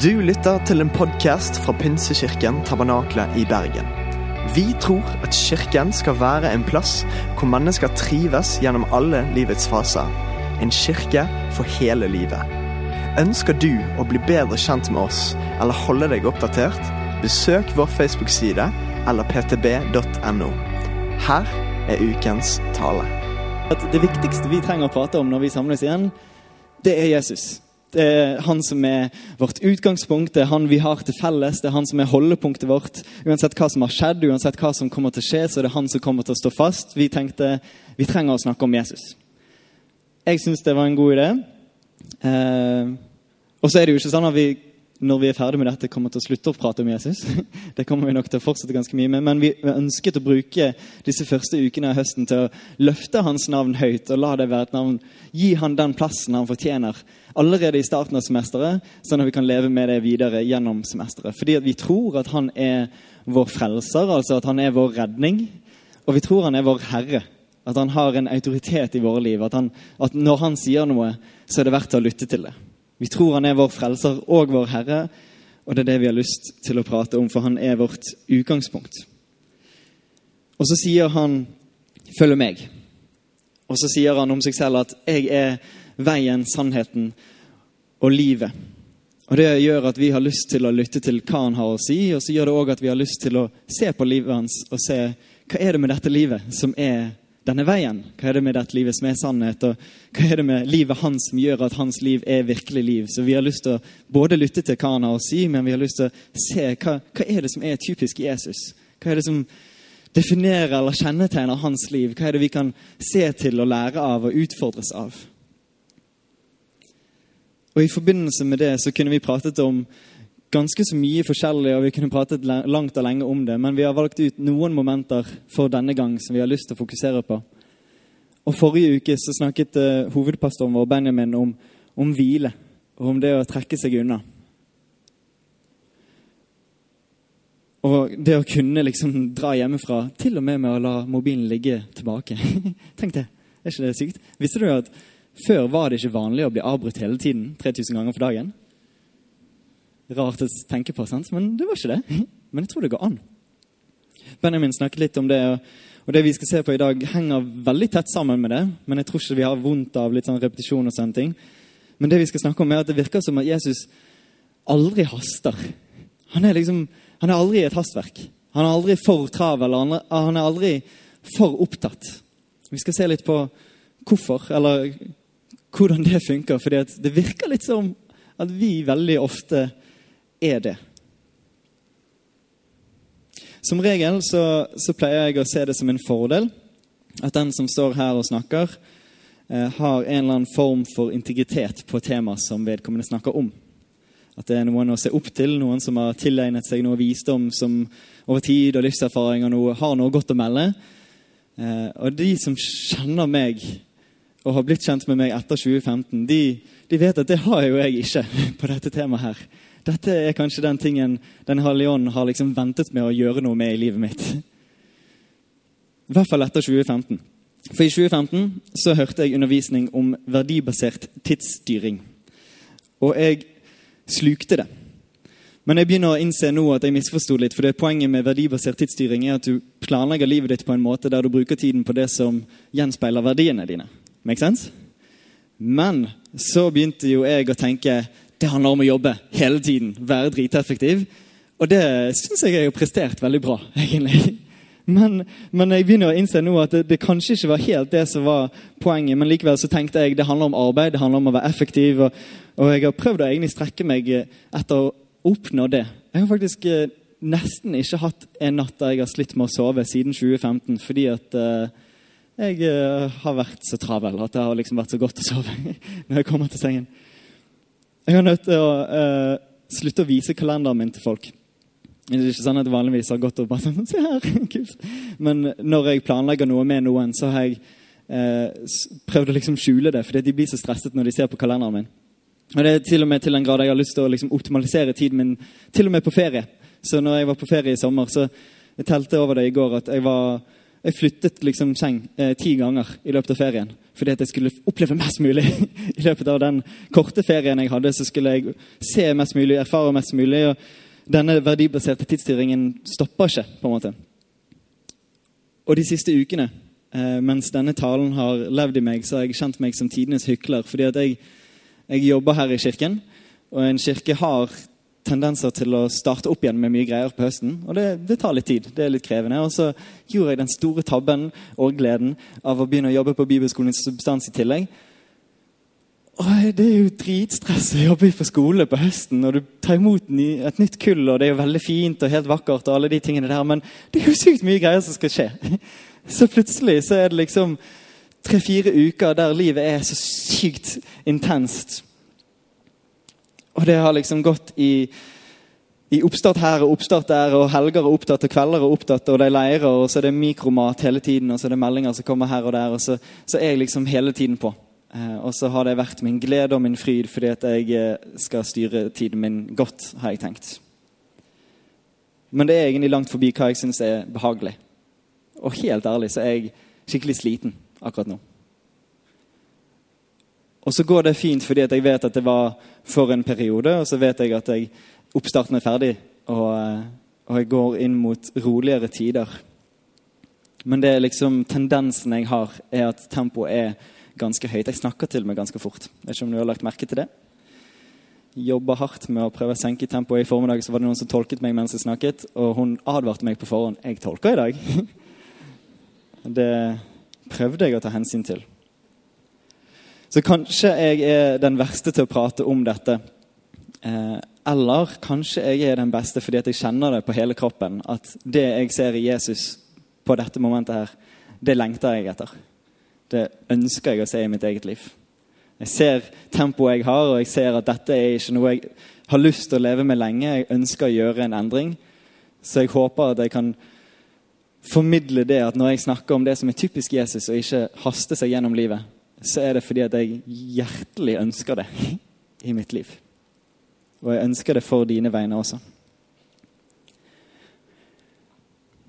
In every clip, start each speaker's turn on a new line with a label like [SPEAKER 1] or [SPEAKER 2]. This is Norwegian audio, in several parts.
[SPEAKER 1] Du lytter til en podkast fra Pinsekirken Tabernakle i Bergen. Vi tror at kirken skal være en plass hvor mennesker trives gjennom alle livets faser. En kirke for hele livet. Ønsker du å bli bedre kjent med oss eller holde deg oppdatert? Besøk vår Facebook-side eller ptb.no. Her er ukens tale.
[SPEAKER 2] Det viktigste vi trenger å prate om når vi samles igjen, det er Jesus. Det er han som er vårt utgangspunkt, det er han vi har til felles, det er han som er holdepunktet vårt. Uansett hva som har skjedd, uansett hva som kommer til å skje, så er det han som kommer til å stå fast. Vi tenkte vi trenger å snakke om Jesus. Jeg syns det var en god idé. Eh, og så er det jo ikke sånn at vi når vi er ferdig med dette, kommer til å slutte å prate om Jesus. Det kommer vi nok til å fortsette ganske mye med, Men vi ønsket å bruke disse første ukene av høsten til å løfte hans navn høyt og la det være et navn. Gi han den plassen han fortjener allerede i starten av semesteret, sånn at vi kan leve med det videre gjennom semesteret. Fordi vi tror at han er vår frelser, altså at han er vår redning. Og vi tror han er vår herre. At han har en autoritet i våre liv. At, han, at når han sier noe, så er det verdt å lytte til det. Vi tror han er vår frelser og vår herre, og det er det vi har lyst til å prate om, for han er vårt utgangspunkt. Og så sier han 'følg meg'. Og så sier han om seg selv at 'jeg er veien, sannheten og livet'. Og Det gjør at vi har lyst til å lytte til hva han har å si, og så gjør det òg at vi har lyst til å se på livet hans og se hva er det med dette livet som er denne veien? Hva er det med dette livet som er sannhet? Og hva er det med livet hans som gjør at hans liv er virkelig liv? Så vi har lyst til å både lytte til hva han har å si, men vi har lyst til å se hva, hva er det som er typisk Jesus? Hva er det som definerer eller kjennetegner hans liv? Hva er det vi kan se til og lære av og utfordres av? Og I forbindelse med det så kunne vi pratet om ganske så mye forskjellig, og vi kunne pratet langt og lenge om det. Men vi har valgt ut noen momenter for denne gang som vi har lyst til å fokusere på. Og Forrige uke så snakket uh, hovedpastoren vår Benjamin om, om hvile og om det å trekke seg unna. Og det å kunne liksom dra hjemmefra, til og med med å la mobilen ligge tilbake. Tenk det. Er ikke det sykt? Visste du at før var det ikke vanlig å bli avbrutt hele tiden? 3000 ganger for dagen? Rart å tenke på, sant? men det var ikke det. Men jeg tror det går an. Benjamin snakket litt om det, og det vi skal se på i dag, henger veldig tett sammen med det. Men jeg tror ikke vi har vondt av litt sånn repetisjon og sånne ting. Men det vi skal snakke om er at det virker som at Jesus aldri haster. Han er liksom, han er aldri et hastverk. Han er aldri for travel. Han er aldri for opptatt. Vi skal se litt på hvorfor, eller hvordan det funker. For det virker litt som at vi veldig ofte er det. Som regel så, så, pleier jeg å se det som en fordel at den som står her og snakker, eh, har en eller annen form for integritet på temaet som vedkommende snakker om. At det er noen å se opp til, noen som har tilegnet seg noe visdom som over tid og livserfaring og noe, har noe godt å melde. Eh, og de som kjenner meg og har blitt kjent med meg etter 2015, de, de vet at det har jo jeg ikke på dette temaet her. Dette er kanskje den tingen Den hellige ånd har liksom ventet med å gjøre noe med i livet mitt. I hvert fall etter 2015. For i 2015 så hørte jeg undervisning om verdibasert tidsstyring. Og jeg slukte det. Men jeg begynner å innse nå at jeg misforsto litt. for det Poenget med verdibasert tidsstyring er at du planlegger livet ditt på en måte der du bruker tiden på det som gjenspeiler verdiene dine. Make sense? Men så begynte jo jeg å tenke det handler om å jobbe hele tiden, være driteffektiv. Og det syns jeg jeg har prestert veldig bra, egentlig. Men, men, jeg begynner å innse nå at det, det, kanskje ikke var helt det som var poenget. Men likevel så tenkte jeg det handler om arbeid, det handler om å være effektiv. Og, og jeg har prøvd å egentlig strekke meg etter å oppnå det. Jeg har faktisk eh, nesten ikke hatt en natt der jeg har slitt med å sove siden 2015 fordi at uh, jeg har vært så travel at det har liksom vært så godt å sove når jeg kommer til sengen. Jeg er nødt til å uh, slutte å vise kalenderen min til folk. Det er ikke sånn at det vanligvis har gått og bare sånn, se her, kult. Men når jeg planlegger noe med noen, så har jeg uh, prøvd å liksom skjule det, fordi de blir så stresset når de ser på kalenderen min. Og det er til og med til en grad jeg har lyst til å liksom optimalisere tiden min, til og med på ferie. Så når jeg var på ferie i sommer, så jeg telte over det i går at jeg var Jeg flyttet liksom seng eh, ti ganger i løpet av ferien. Fordi at jeg skulle oppleve mest mulig. I løpet av den korte ferien jeg hadde, så skulle jeg se mest mulig, erfare mest mulig. og Denne verdibaserte tidsstyringen stopper ikke. på en måte. Og de siste ukene, eh, mens denne talen har levd i meg, så har jeg kjent meg som tidenes hykler. fordi at jeg, jeg jobber her i kirken, og en kirke har tendenser til å starte opp igjen med mye greier på høsten. Og det, det, tar litt tid. Det er litt krevende. Og så gjorde jeg den store tabben og gleden av å begynne å jobbe på Bibelskolens substans i tillegg. Og Det er jo dritstress å jobbe på skole på høsten, og du tar imot et nytt kull, og det er jo veldig fint og helt vakkert, og alle de tingene der, men det er jo sykt mye greier som skal skje. Så plutselig så er det liksom tre-fire uker der livet er så sykt intenst og det har liksom gått i, i oppstart her og oppstart der, og helger er opptatt, og kvelder er opptatt, og det er leirer, og så er det mikromat hele tiden, og så er det meldinger som kommer her og der, og så, så er jeg liksom hele tiden på. Eh, og så har det vært min glede og min fryd fordi at jeg eh, skal styre tiden min godt, har jeg tenkt. Men det er egentlig langt forbi hva jeg syns er behagelig. Og helt ærlig så er jeg skikkelig sliten akkurat nå. Og så går det fint fordi jeg vet at det var for en periode, og så vet jeg at jeg, oppstarten er ferdig, og, eh, og jeg går inn mot roligere tider. Men det er liksom tendensen jeg har, er at tempoet er ganske høyt. Jeg snakker til meg ganske fort. Vet ikke om du har lagt merke til det? Jobba hardt med å prøve å senke tempoet. I formiddag så var det noen som tolket meg mens jeg snakket, og hun advarte meg på forhånd. Jeg tolker i dag. Det prøvde jeg å ta hensyn til. Så kanskje jeg er den verste til å prate om dette. Eh, eller kanskje jeg er den beste fordi at jeg kjenner det på hele kroppen. At det jeg ser i Jesus på dette momentet her, det lengter jeg etter. Det ønsker jeg å se i mitt eget liv. Jeg ser tempoet jeg har, og jeg ser at dette er ikke noe jeg har lyst til å leve med lenge. Jeg ønsker å gjøre en endring. Så jeg håper at jeg kan formidle det at når jeg snakker om det som er typisk Jesus, og ikke haste seg gjennom livet, så er det fordi at jeg hjertelig ønsker det i mitt liv. Og jeg ønsker det for dine vegne også.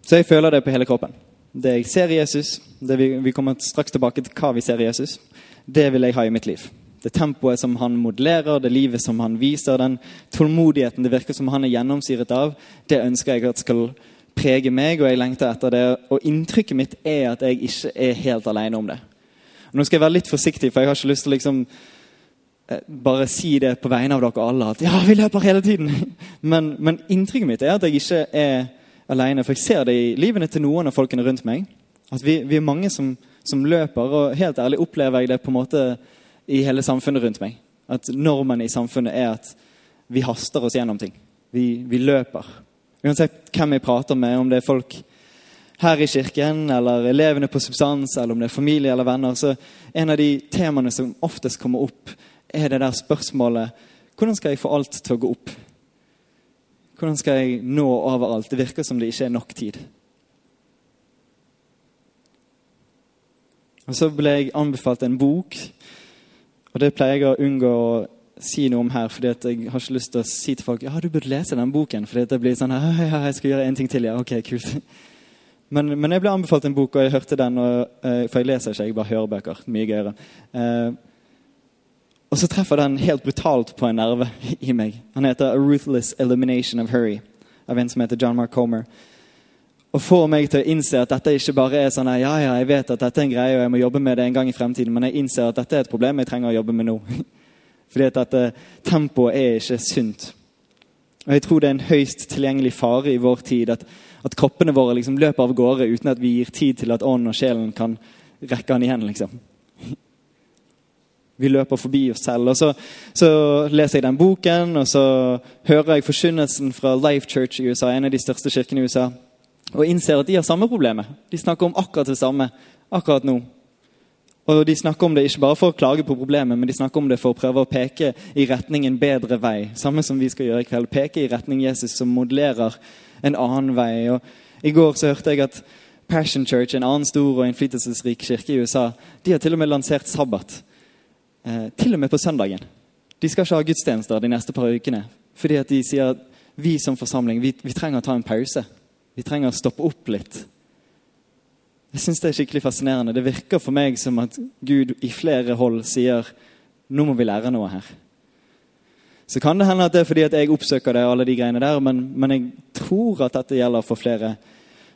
[SPEAKER 2] Så jeg føler det på hele kroppen. Det jeg ser i Jesus, vi, vi, kommer straks tilbake til hva vi ser i Jesus, det vil jeg ha i mitt liv. Det tempoet som han modellerer, det livet som han viser, den tålmodigheten det virker som han er gjennomsyret av, det ønsker jeg at skal prege meg, og jeg lengter etter det. Og inntrykket mitt er at jeg ikke er helt alene om det. Nå skal jeg være litt forsiktig, for jeg har ikke lyst til å liksom eh, bare si det på vegne av dere alle at ja, vi løper hele tiden. Men, men inntrykket mitt er at jeg ikke er alene. For jeg ser det i livene til noen av folkene rundt meg. At vi, vi er mange som, som, løper, og helt ærlig opplever jeg det på en måte i hele samfunnet rundt meg. At normen i samfunnet er at vi haster oss gjennom ting. Vi, vi løper. Uansett hvem jeg prater med, om det er folk her i kirken, eller elevene på substans, eller om det er familie eller venner, så en av de temaene som oftest kommer opp, er det der spørsmålet hvordan skal jeg få alt til å gå opp? Hvordan skal jeg nå overalt? Det virker som det ikke er nok tid. Og Så ble jeg anbefalt en bok, og det pleier jeg å unngå å si noe om her. fordi jeg har ikke lyst til å si til folk ja, du burde lese den boken. fordi det blir sånn ja, jeg skal gjøre en ting til. ja, ok, kult. Men, men, jeg ble anbefalt en bok, og jeg hørte den. Og, uh, for jeg leser ikke, jeg bare hører bøker. Mye gøyere. Eh, og så treffer den helt brutalt på en nerve i meg. Han heter 'A Ruthless Elimination of Hurry' av en som heter John Mark Comer. Og får meg til å innse at dette ikke bare er sånn ja, ja, jeg vet at dette er en greie og jeg må jobbe med det en gang i fremtiden, men jeg innser at dette er et problem jeg trenger å jobbe med nå. Fordi at dette tempoet er ikke sunt. Og jeg tror det er en høyst tilgjengelig fare i vår tid at at kroppene våre liksom løper av gårde uten at vi gir tid til at ånden og sjelen kan rekke han igjen. liksom. Vi løper forbi oss selv. og så, så, leser jeg den boken, og så hører jeg forkynnelsen fra Life Church i USA, en av de største kirkene i USA, og innser at de har samme problemet. De snakker om akkurat det samme akkurat nå. Og De snakker om det ikke bare for å klage på problemet, men de snakker om det for å prøve å peke i retning en bedre vei. Samme som vi skal gjøre i kveld. Peke i retning Jesus, som modellerer en annen vei. Og I går så hørte jeg at Passion Church, en annen stor og innflytelsesrik kirke i USA, de har til og med lansert sabbat. Eh, til og med på søndagen. De skal ikke ha gudstjenester de neste par ukene. Fordi at de sier at vi som forsamling vi, vi trenger å ta en pause. Vi trenger å stoppe opp litt. Jeg synes Det er skikkelig fascinerende. Det virker for meg som at Gud i flere hold sier nå må vi lære noe her. Så kan det hende at det er fordi at jeg oppsøker det, alle de greiene der, men, men jeg tror at dette gjelder for flere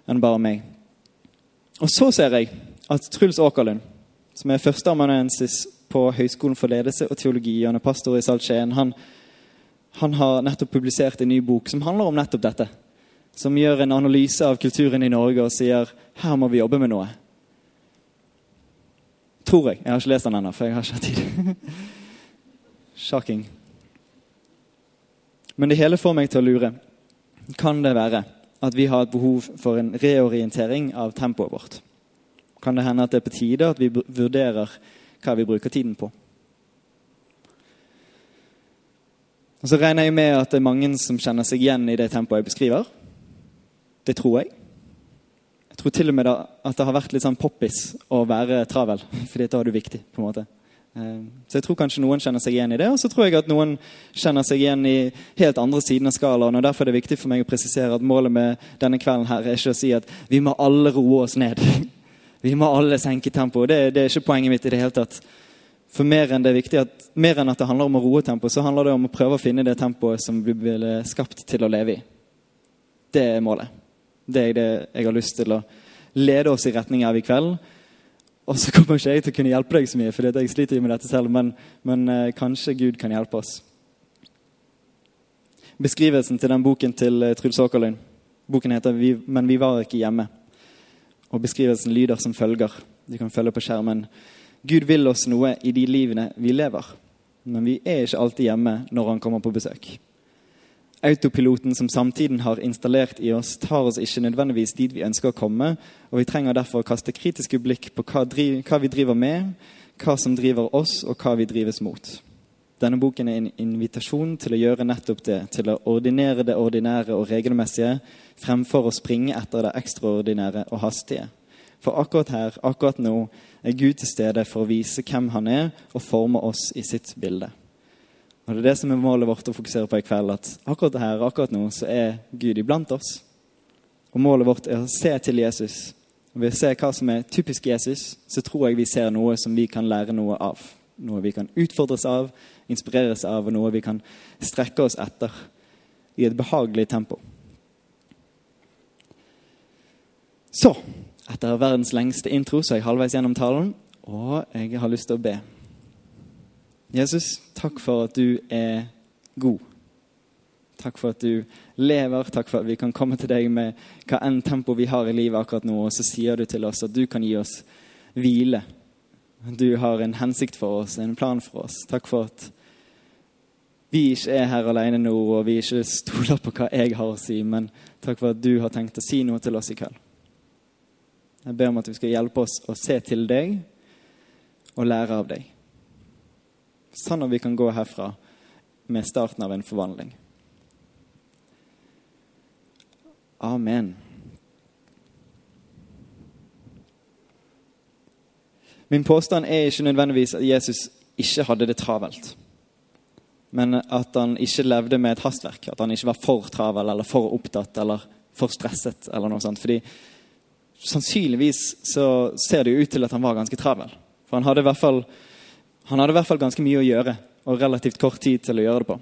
[SPEAKER 2] enn bare meg. Og så ser jeg at Truls Åkerlund, som er førsteamanuensis på Høgskolen for ledelse og teologi, og han er pastor i Saltskien, han, han har nettopp publisert en ny bok som handler om nettopp dette. Som gjør en analyse av kulturen i Norge og sier her må vi jobbe med noe. Tror jeg. Jeg har ikke lest den ennå, for jeg har ikke hatt tid. Shocking. Men det hele får meg til å lure. Kan det være at vi har et behov for en reorientering av tempoet vårt? Kan det hende at det er på tide at vi vurderer hva vi bruker tiden på? Og Så regner jeg med at det er mange som kjenner seg igjen i det tempoet jeg beskriver. Det tror jeg. Jeg tror til og med at det har vært litt sånn poppis å være travel, fordi da er du viktig. på en måte. Eh, så jeg tror kanskje noen kjenner seg igjen i det, og så tror jeg at noen kjenner seg igjen i helt andre siden av skalaen. og Derfor er det viktig for meg å presisere at målet med denne kvelden her er ikke å si at vi må alle roe oss ned. Vi må alle senke tempoet. Det, det er ikke poenget mitt i det hele tatt. For mer enn, det er viktig at, mer enn at det handler om å roe tempoet, så handler det om å prøve å finne det tempoet som vi ble skapt til å leve i. Det er målet. Det er det jeg har lyst til å lede oss i retning av i kveld. Og så kommer ikke jeg til å kunne hjelpe deg så mye, for jeg sliter jo med dette selv, men, men eh, kanskje Gud kan hjelpe oss. Beskrivelsen til den boken til eh, Truls Åkerlund Boken heter 'Men vi var ikke hjemme'. Og Beskrivelsen lyder som følger. Du kan følge på skjermen. Gud vil oss noe i de livene vi lever, men vi er ikke alltid hjemme når han kommer på besøk. Autopiloten som samtiden har installert i oss, tar oss ikke nødvendigvis dit vi ønsker å komme, og vi trenger derfor å kaste kritiske blikk på hva, driv, hva vi driver med, hva som driver oss, og hva vi drives mot. Denne boken er en invitasjon til å gjøre nettopp det, til å ordinere det ordinære og regelmessige fremfor å springe etter det ekstraordinære og hastige. For akkurat her, akkurat nå, er Gud til stede for å vise hvem han er, og forme oss i sitt bilde. Og Det er det som er målet vårt å fokusere på i kveld. At akkurat her, akkurat nå så er Gud iblant oss. Og Målet vårt er å se til Jesus. Og Ved å se hva som er typisk Jesus, så tror jeg vi ser noe som vi kan lære noe av. Noe vi kan utfordres av, inspireres av, og noe vi kan strekke oss etter i et behagelig tempo. Så, etter verdens lengste intro, så er jeg halvveis gjennom talen, og jeg har lyst til å be. Jesus, takk for at du er god. Takk for at du lever. Takk for at vi kan komme til deg med hva enn tempo vi har i livet akkurat nå. Og så sier du til oss at du kan gi oss hvile. Du har en hensikt for oss, en plan for oss. Takk for at vi ikke er her alene nå, og vi ikke stoler på hva jeg har å si, men takk for at du har tenkt å si noe til oss i kveld. Jeg ber om at du skal hjelpe oss å se til deg og lære av deg sånn at vi kan gå herfra med starten av en forvandling. Amen. Min påstand er ikke nødvendigvis at Jesus ikke hadde det travelt. Men at han ikke levde med et hastverk. At han ikke var for travel eller for opptatt eller for stresset. eller noe sånt. Fordi sannsynligvis så ser det jo ut til at han var ganske travel. For han hadde i hvert fall han hadde i hvert fall ganske mye å gjøre og relativt kort tid til å gjøre det på.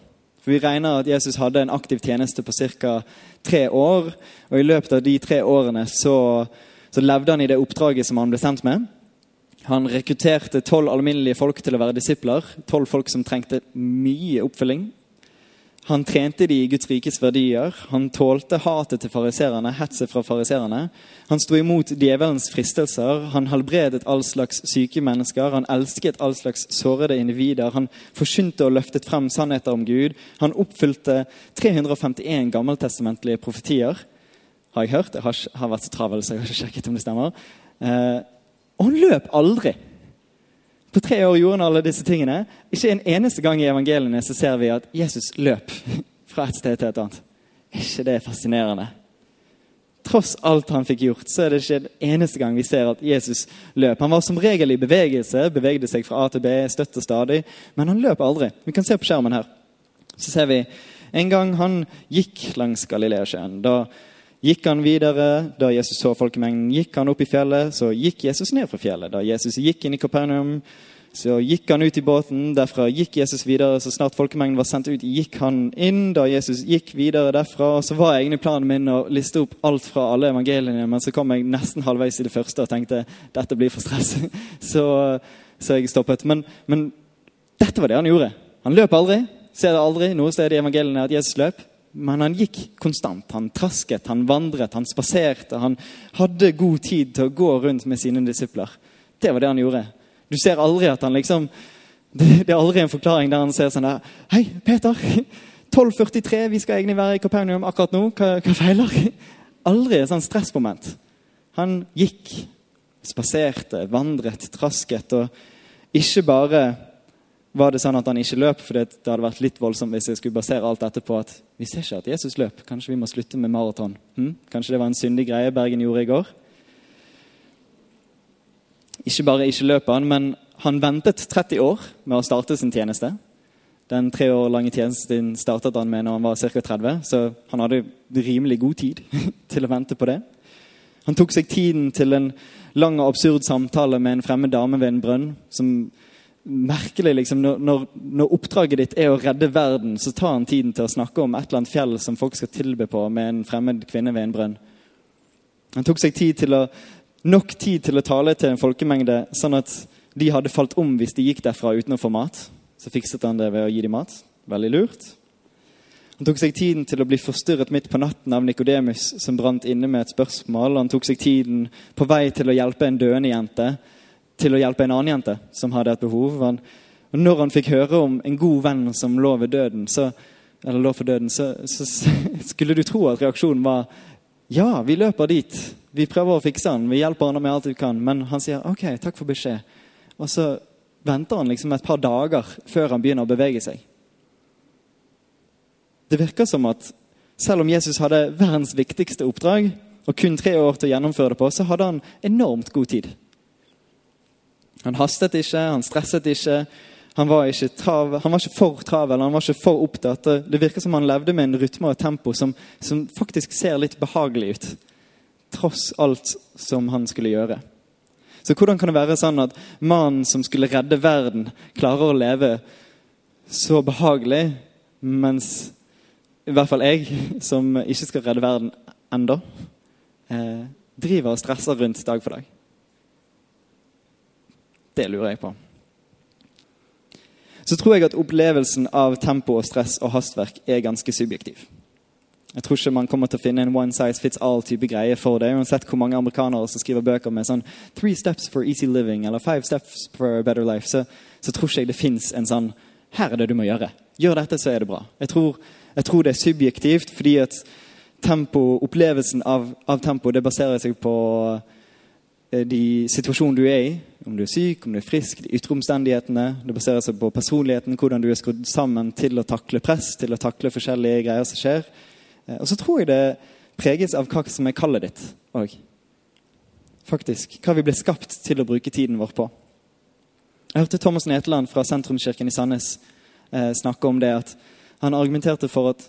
[SPEAKER 2] For Vi regner at Jesus hadde en aktiv tjeneste på ca. tre år. Og i løpet av de tre årene så, så levde han i det oppdraget som han ble sendt med. Han rekrutterte tolv alminnelige folk til å være disipler. Tolv folk som trengte mye oppfølging. Han trente de i Guds rikes verdier. Han tålte hatet til fariserene, hetset fra fariserene. Han sto imot djevelens fristelser. Han helbredet all slags syke mennesker. Han elsket all slags sårede individer. Han forkynte og løftet frem sannheter om Gud. Han oppfylte 351 gammeltestamentlige profetier. Har jeg hørt? Jeg har, vært så travel, så jeg har ikke sjekket om det stemmer. Eh, og han løp aldri. På tre år gjorde han alle disse tingene. Ikke en eneste gang i evangeliene så ser vi at Jesus løp fra et sted til et annet. Er ikke det fascinerende? Tross alt han fikk gjort, så er det ikke en eneste gang vi ser at Jesus løp. Han var som regel i bevegelse, bevegde seg fra A til B støtt og stadig, men han løp aldri. Vi kan se på skjermen her. Så ser vi en gang han gikk langs Galileasjøen. Da gikk han videre. Da Jesus så folkemengden, gikk han opp i fjellet. Så gikk Jesus ned fra fjellet. Da Jesus gikk inn i Kapernaum, så gikk han ut i båten. Derfra gikk Jesus videre. Så snart folkemengden var sendt ut, gikk han inn. Da Jesus gikk videre derfra, så var egentlig planen min å liste opp alt fra alle evangeliene, men så kom jeg nesten halvveis i det første og tenkte dette blir for stress. Så, så jeg stoppet. Men, men dette var det han gjorde. Han løp aldri. Ser det aldri noe sted i evangeliene at Jesus løp. Men han gikk konstant. Han trasket, han vandret, han spaserte. Han hadde god tid til å gå rundt med sine disipler. Det var det han gjorde. Du ser aldri at han liksom Det, er aldri en forklaring der han ser sånn der Hei, Peter. 12.43, vi skal egentlig være i Kapernaum akkurat nå. Hva, hva feiler? Aldri et sånt stressmoment. Han gikk, spaserte, vandret, trasket. Og ikke bare var det sånn at han ikke løp, for det hadde vært litt voldsomt hvis jeg skulle basere alt dette på at vi ser ikke at Jesus løp. Kanskje vi må slutte med maraton. Hm? Kanskje det var en syndig greie Bergen gjorde i går. Ikke bare ikke løp han, men han ventet 30 år med å starte sin tjeneste. Den tre år lange tjenesten startet han med når han var ca. 30, så han hadde rimelig god tid til å vente på det. Han tok seg tiden til en lang og absurd samtale med en fremmed dame ved en brønn. som merkelig liksom, når, når, oppdraget ditt er å redde verden, så tar han tiden til å snakke om et eller annet fjell som folk skal tilbe på med en fremmed kvinne ved en brønn. Han tok seg tid til å, nok tid til å tale til en folkemengde, sånn at de hadde falt om hvis de gikk derfra uten å få mat. Så fikset han det ved å gi dem mat. Veldig lurt. Han tok seg tiden til å bli forstyrret midt på natten av Nikodemus, som brant inne med et spørsmål. Han tok seg tiden på vei til å hjelpe en døende jente til å hjelpe en annen jente som hadde et behov. Og når han fikk høre om en god venn som lå døden, så, lå for døden, så, så, skulle du tro at reaksjonen var ja, vi løper dit. Vi prøver å fikse han, vi hjelper han med alt vi kan. Men han sier OK, takk for beskjed. Og så venter han liksom et par dager før han begynner å bevege seg. Det virker som at selv om Jesus hadde verdens viktigste oppdrag, og kun tre år til å gjennomføre det på, så hadde han enormt god tid. Han hastet ikke, han stresset ikke. Han var ikke, trav, han var ikke for travel, han var ikke for opptatt. Det virker som han levde med en rytme og tempo som, som faktisk ser litt behagelig ut. Tross alt som han skulle gjøre. Så hvordan kan det være sånn at mannen som skulle redde verden, klarer å leve så behagelig, mens i hvert fall jeg, som ikke skal redde verden enda, eh, driver og stresser rundt dag for dag? Det lurer jeg på. Så tror jeg at opplevelsen av tempo og stress og hastverk er ganske subjektiv. Jeg tror ikke man kommer til å finne en one size fits all-type greie for det. Uansett hvor mange amerikanere som skriver bøker med sånn three steps for easy living eller five steps for a better life, så, så tror ikke jeg det fins en sånn her er det du må gjøre. Gjør dette, så er det bra. Jeg tror, jeg tror det er subjektivt fordi at tempo, opplevelsen av, av tempo det baserer seg på Eh, de situasjonen du er i, om du er syk, om du er frisk, de ytre omstendighetene. Det baserer seg på personligheten, hvordan du er skrudd sammen til å takle press, til å takle forskjellige greier som skjer. Eh, og så tror jeg det preges av hva som er kallet ditt òg. Faktisk. Hva vi ble skapt til å bruke tiden vår på. Jeg hørte Thomas Neteland fra Sentrumskirken i Sandnes eh, snakke om det at han argumenterte for at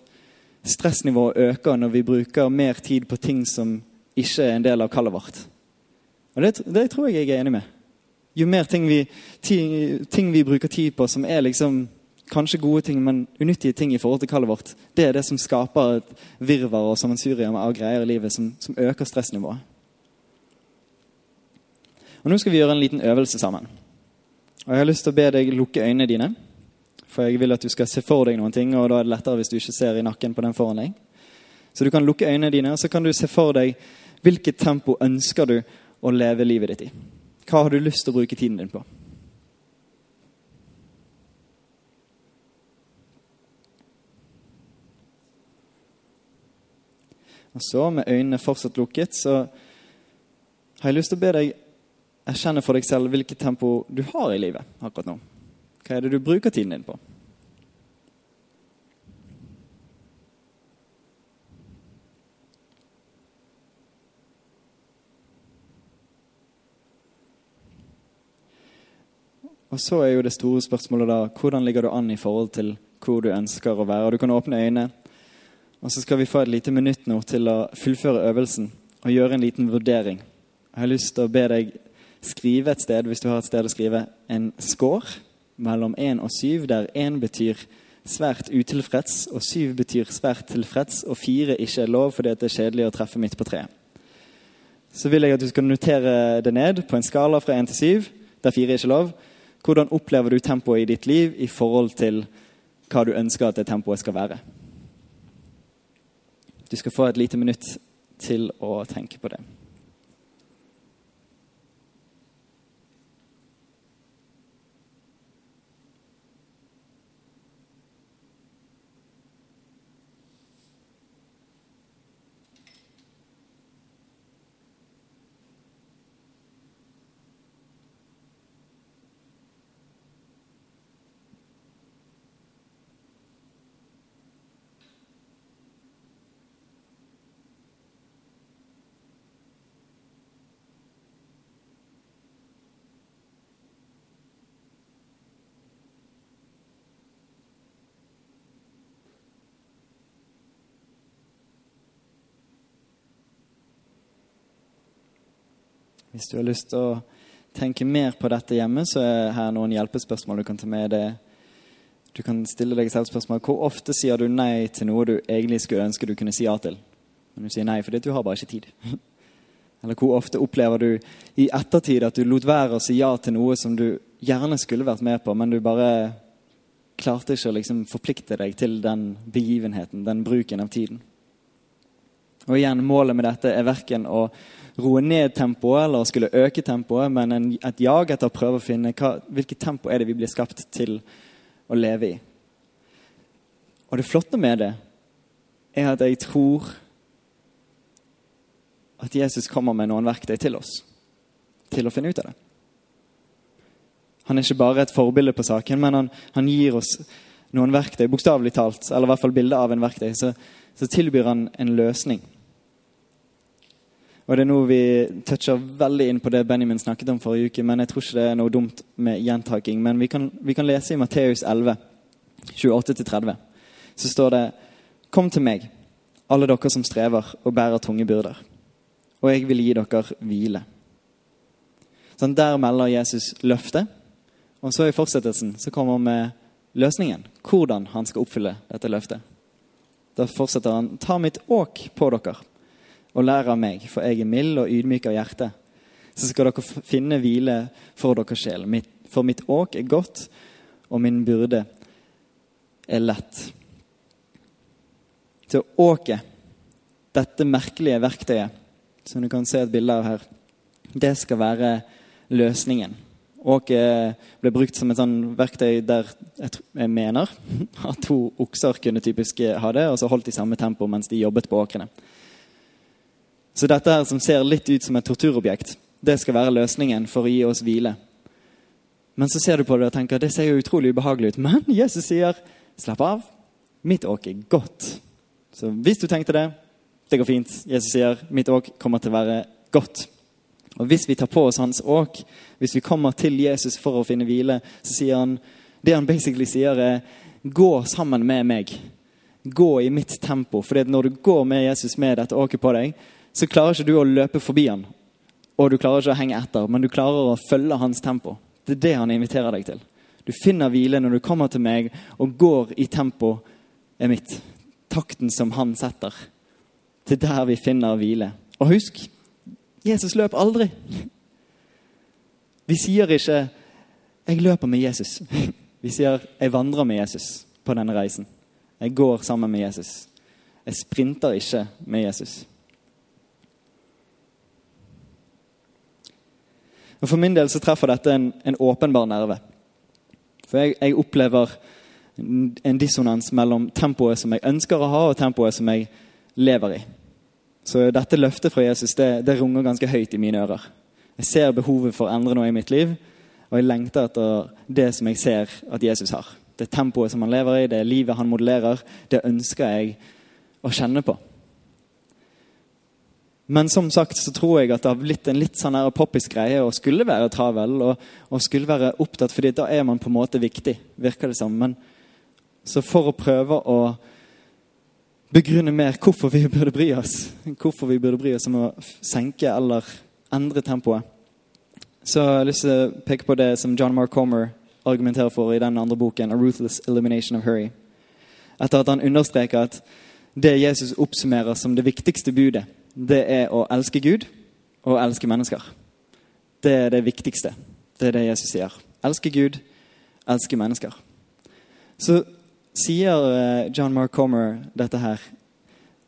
[SPEAKER 2] stressnivået øker når vi bruker mer tid på ting som ikke er en del av kallet vårt. Og det, det, tror jeg jeg er enig med. Jo mer ting vi, ting, vi, bruker tid på som er liksom kanskje gode ting, men unyttige ting i forhold til kallet vårt, det er det som skaper et virvar og sammensurium av greier i livet som, som øker stressnivået. Og Nå skal vi gjøre en liten øvelse sammen. Og Jeg har lyst til å be deg lukke øynene dine. For jeg vil at du skal se for deg noen ting, og da er det lettere hvis du ikke ser i nakken på den foran deg. Så du kan lukke øynene dine, og så kan du se for deg hvilket tempo ønsker du å leve livet ditt i? Hva har du lyst til å bruke tiden din på? Og så, med øynene fortsatt lukket, så har jeg lyst til å be deg erkjenne for deg selv hvilket tempo du har i livet akkurat nå. Hva er det du bruker tiden din på? Og så er jo det store spørsmålet da hvordan ligger du an i forhold til hvor du ønsker å være. Du kan åpne øynene, Og så skal vi få et lite minutt nå til å fullføre øvelsen og gjøre en liten vurdering. Jeg har lyst til å be deg skrive et sted, hvis du har et sted å skrive, en score mellom 1 og 7, der 1 betyr svært utilfreds, og 7 betyr svært tilfreds, og 4 ikke er lov fordi det er kjedelig å treffe midt på treet. Så vil jeg at du skal notere det ned på en skala fra 1 til 7, der 4 ikke er lov. Hvordan opplever du tempoet i ditt liv i forhold til hva du ønsker at det tempoet skal være? Du skal få et lite minutt til å tenke på det. Hvis du har lyst til å tenke mer på dette hjemme, så er her noen hjelpespørsmål du kan ta med deg. Du kan stille deg selv spørsmål hvor ofte sier du nei til noe du egentlig skulle ønske du kunne si ja til. Men du sier nei fordi du har bare ikke tid. Eller hvor ofte opplever du i ettertid at du lot være å si ja til noe som du gjerne skulle vært med på, men du bare klarte ikke å liksom forplikte deg til den begivenheten, den bruken av tiden. Og igjen, Målet med dette er verken å roe ned tempoet eller skulle øke tempoet, men en, et jag etter å prøve å finne hva, hvilket tempo er det vi blir skapt til å leve i. Og det flotte med det er at jeg tror at Jesus kommer med noen verktøy til oss til å finne ut av det. Han er ikke bare et forbilde på saken, men han, han gir oss noen verktøy, bokstavelig talt, eller i hvert fall bilde av en verktøy, så, så tilbyr han en løsning. Og det er noe vi toucher veldig inn på det Benjamin snakket om forrige uke, men jeg tror ikke det er noe dumt med gjentaking. Men vi kan, vi kan lese i Matteus 11, 28-30. Så står det Kom til meg, alle dere som strever og bærer tunge byrder, og jeg vil gi dere hvile. Sånn, der melder Jesus løftet, og så i fortsettelsen så kommer han med løsningen. Hvordan han skal oppfylle dette løftet. Da fortsetter han Ta mitt åk på dere og lær av meg, for jeg er mild og ydmyk av hjerte. Så skal dere finne hvile for deres sjel. For mitt åk er godt, og min byrde er lett. Så åket, dette merkelige verktøyet som du kan se et bilde av her, det skal være løsningen. Åket ble brukt som et sånn verktøy der jeg mener at to okser kunne typisk ha det, og så holdt de samme tempo mens de jobbet på åkrene. Så dette her som ser litt ut som et torturobjekt, det skal være løsningen for å gi oss hvile. Men så ser du på det og tenker det ser jo utrolig ubehagelig ut. Men Jesus sier slapp av. Mitt åk er godt. Så hvis du tenkte det, det går fint. Jesus sier mitt åk kommer til å være godt. Og hvis vi tar på oss hans åk, hvis vi kommer til Jesus for å finne hvile, så sier han det han basically sier, er gå sammen med meg. Gå i mitt tempo. For når du går med Jesus med dette åket på deg, så klarer ikke du å løpe forbi han. Og du klarer ikke å henge etter, men du klarer å følge hans tempo. Det er det han inviterer deg til. Du finner hvile når du kommer til meg og går i tempo er mitt. Takten som han setter. Er der vi finner hvile. Og husk, Jesus løp aldri. Vi sier ikke 'jeg løper med Jesus'. Vi sier 'jeg vandrer med Jesus' på denne reisen. Jeg går sammen med Jesus. Jeg sprinter ikke med Jesus. Og For min del så treffer dette en, en åpenbar nerve. For jeg, jeg, opplever en dissonans mellom tempoet som jeg ønsker å ha, og tempoet som jeg lever i. Så dette løftet fra Jesus det, det runger ganske høyt i mine ører. Jeg ser behovet for å endre noe i mitt liv, og jeg lengter etter det som jeg ser at Jesus har. Det tempoet som han lever i, det livet han modellerer, det ønsker jeg å kjenne på. Men som sagt så tror jeg at det har blitt en litt sånn poppis greie å skulle være travel og, og, skulle være opptatt, fordi da er man på en måte viktig, virker det som. Men så for å prøve å begrunne mer hvorfor vi burde bry oss. Hvorfor vi burde bry oss om å senke eller endre tempoet. Så jeg har lyst til å peke på det som John Mark Comer argumenterer for i den andre boken, A Ruthless Elimination of Hurry. Etter at han understreker at det Jesus oppsummerer som det viktigste budet, det er å elske Gud og elske mennesker. Det er det viktigste. Det er det Jesus sier. Elske Gud, elske mennesker. Så sier eh, John Mark Comer dette her.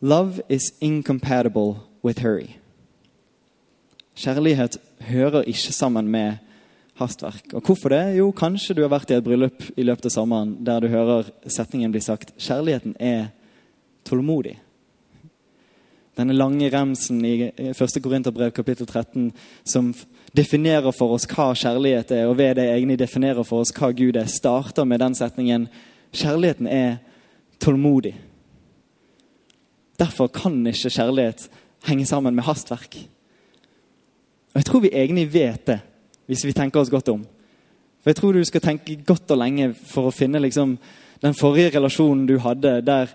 [SPEAKER 2] Love is incompatible with hurry. Kjærlighet hører ikke sammen med hastverk. Og hvorfor det? Jo, kanskje du har vært i et bryllup i løpet av sommeren der du hører setningen bli sagt 'Kjærligheten er tålmodig'. Denne lange remsen i 1. Korinterbrev kapittel 13 som definerer for oss hva kjærlighet er, og ved det egentlig definerer for oss hva Gud er, starter med den setningen 'Kjærligheten er tålmodig'. Derfor kan ikke kjærlighet henge sammen med hastverk. Og Jeg tror vi egentlig vet det, hvis vi tenker oss godt om. For Jeg tror du skal tenke godt og lenge for å finne liksom, den forrige relasjonen du hadde, der,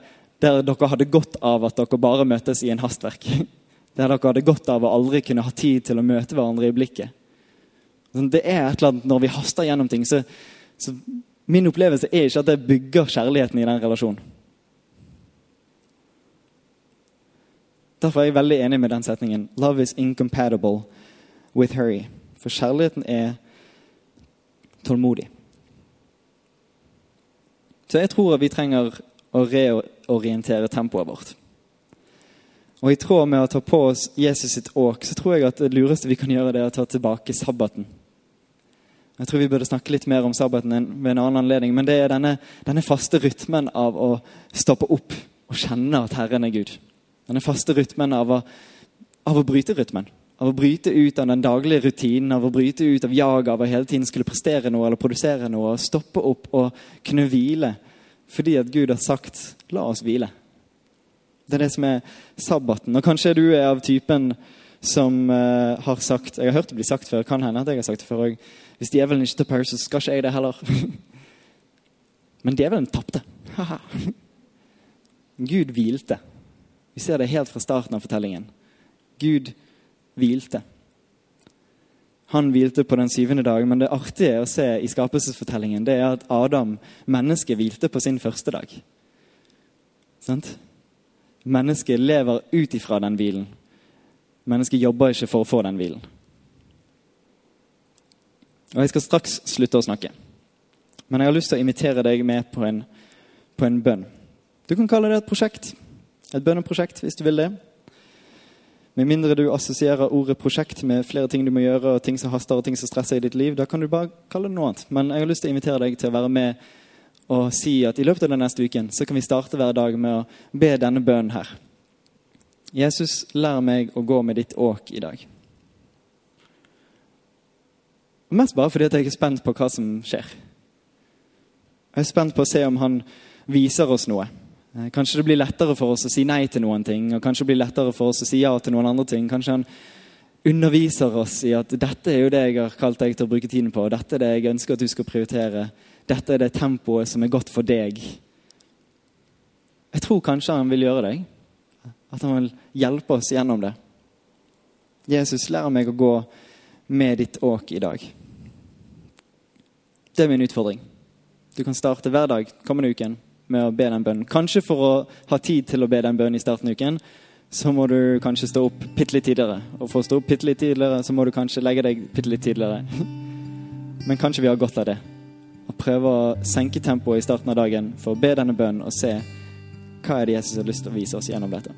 [SPEAKER 2] der dere hadde godt av at dere bare møtes i en hastverk. Der dere hadde godt av å aldri kunne ha tid til å møte hverandre i blikket. Sånn, det er et eller annet Når vi haster gjennom ting, så, så Min opplevelse er ikke at det bygger kjærligheten i den relasjonen. Derfor er jeg veldig enig med den setningen. Love is incompatible with hurry. For kjærligheten er tålmodig. Så jeg tror at vi trenger å reorientere tempoet vårt. Og I tråd med å ta på oss Jesus sitt åk, så tror jeg at det lureste vi kan gjøre, det er å ta tilbake sabbaten. Jeg tror vi burde snakke litt mer om sabbaten ved en annen anledning. Men det er denne, denne faste rytmen av å stoppe opp og kjenne at Herren er Gud. Denne faste rytmen av å, av å bryte rytmen. Av å bryte ut av den daglige rutinen, av å bryte ut av jaget av å hele tiden skulle prestere noe eller produsere noe. Stoppe opp og kunne hvile fordi at Gud har sagt 'la oss hvile'. Det er det som er sabbaten. Og kanskje du er av typen som uh, har sagt Jeg har hørt det bli sagt før, kan hende at jeg har sagt det før òg. Hvis djevelen ikke tar pause, så skal ikke jeg det heller. Men djevelen tapte. Gud hvilte. Vi ser det helt fra starten av fortellingen. Gud hvilte. Han hvilte på den syvende dag, men det artige å se i skapelsesfortellingen det er at Adam, mennesket, hvilte på sin første dag. Sant? Mennesket lever ut ifra den hvilen. Mennesket jobber ikke for å få den hvilen. Og Jeg skal straks slutte å snakke. Men jeg har lyst til å invitere deg med på en, på en bønn. Du kan kalle det et prosjekt. Et bønneprosjekt, hvis du vil det. Med mindre du assosierer ordet prosjekt med flere ting du må gjøre, og ting som haster og ting som stresser i ditt liv, da kan du bare kalle det noe annet. Men jeg har lyst til å invitere deg til å være med og si at i løpet av den neste uken så kan vi starte hver dag med å be denne bønnen her. Jesus, lær meg å gå med ditt åk i dag. Mest bare fordi jeg er spent på hva som skjer. Jeg er spent på å se om han viser oss noe. Eh, kanskje det blir lettere for oss å si nei til noen ting, og kanskje det blir lettere for oss å si ja til noen andre ting. Kanskje han underviser oss i at dette er jo det jeg har kalt deg til å bruke tiden på, og dette er det jeg ønsker at du skal prioritere dette er det tempoet som er godt for deg. Jeg tror kanskje han vil gjøre deg. At han vil hjelpe oss gjennom det. Jesus, lær meg å gå med ditt åk i dag. Det er min utfordring. Du kan starte hver dag kommende uken med å be den bønnen. Kanskje for å ha tid til å be den bønnen i starten av uken, så må du kanskje stå opp bitte litt tidligere. Og for å stå opp bitte litt tidligere, så må du kanskje legge deg bitte litt tidligere. Men kanskje vi har godt av det Å prøve å senke tempoet i starten av dagen for å be denne bønnen og se hva er det Jesus har lyst til å vise oss gjennom dette.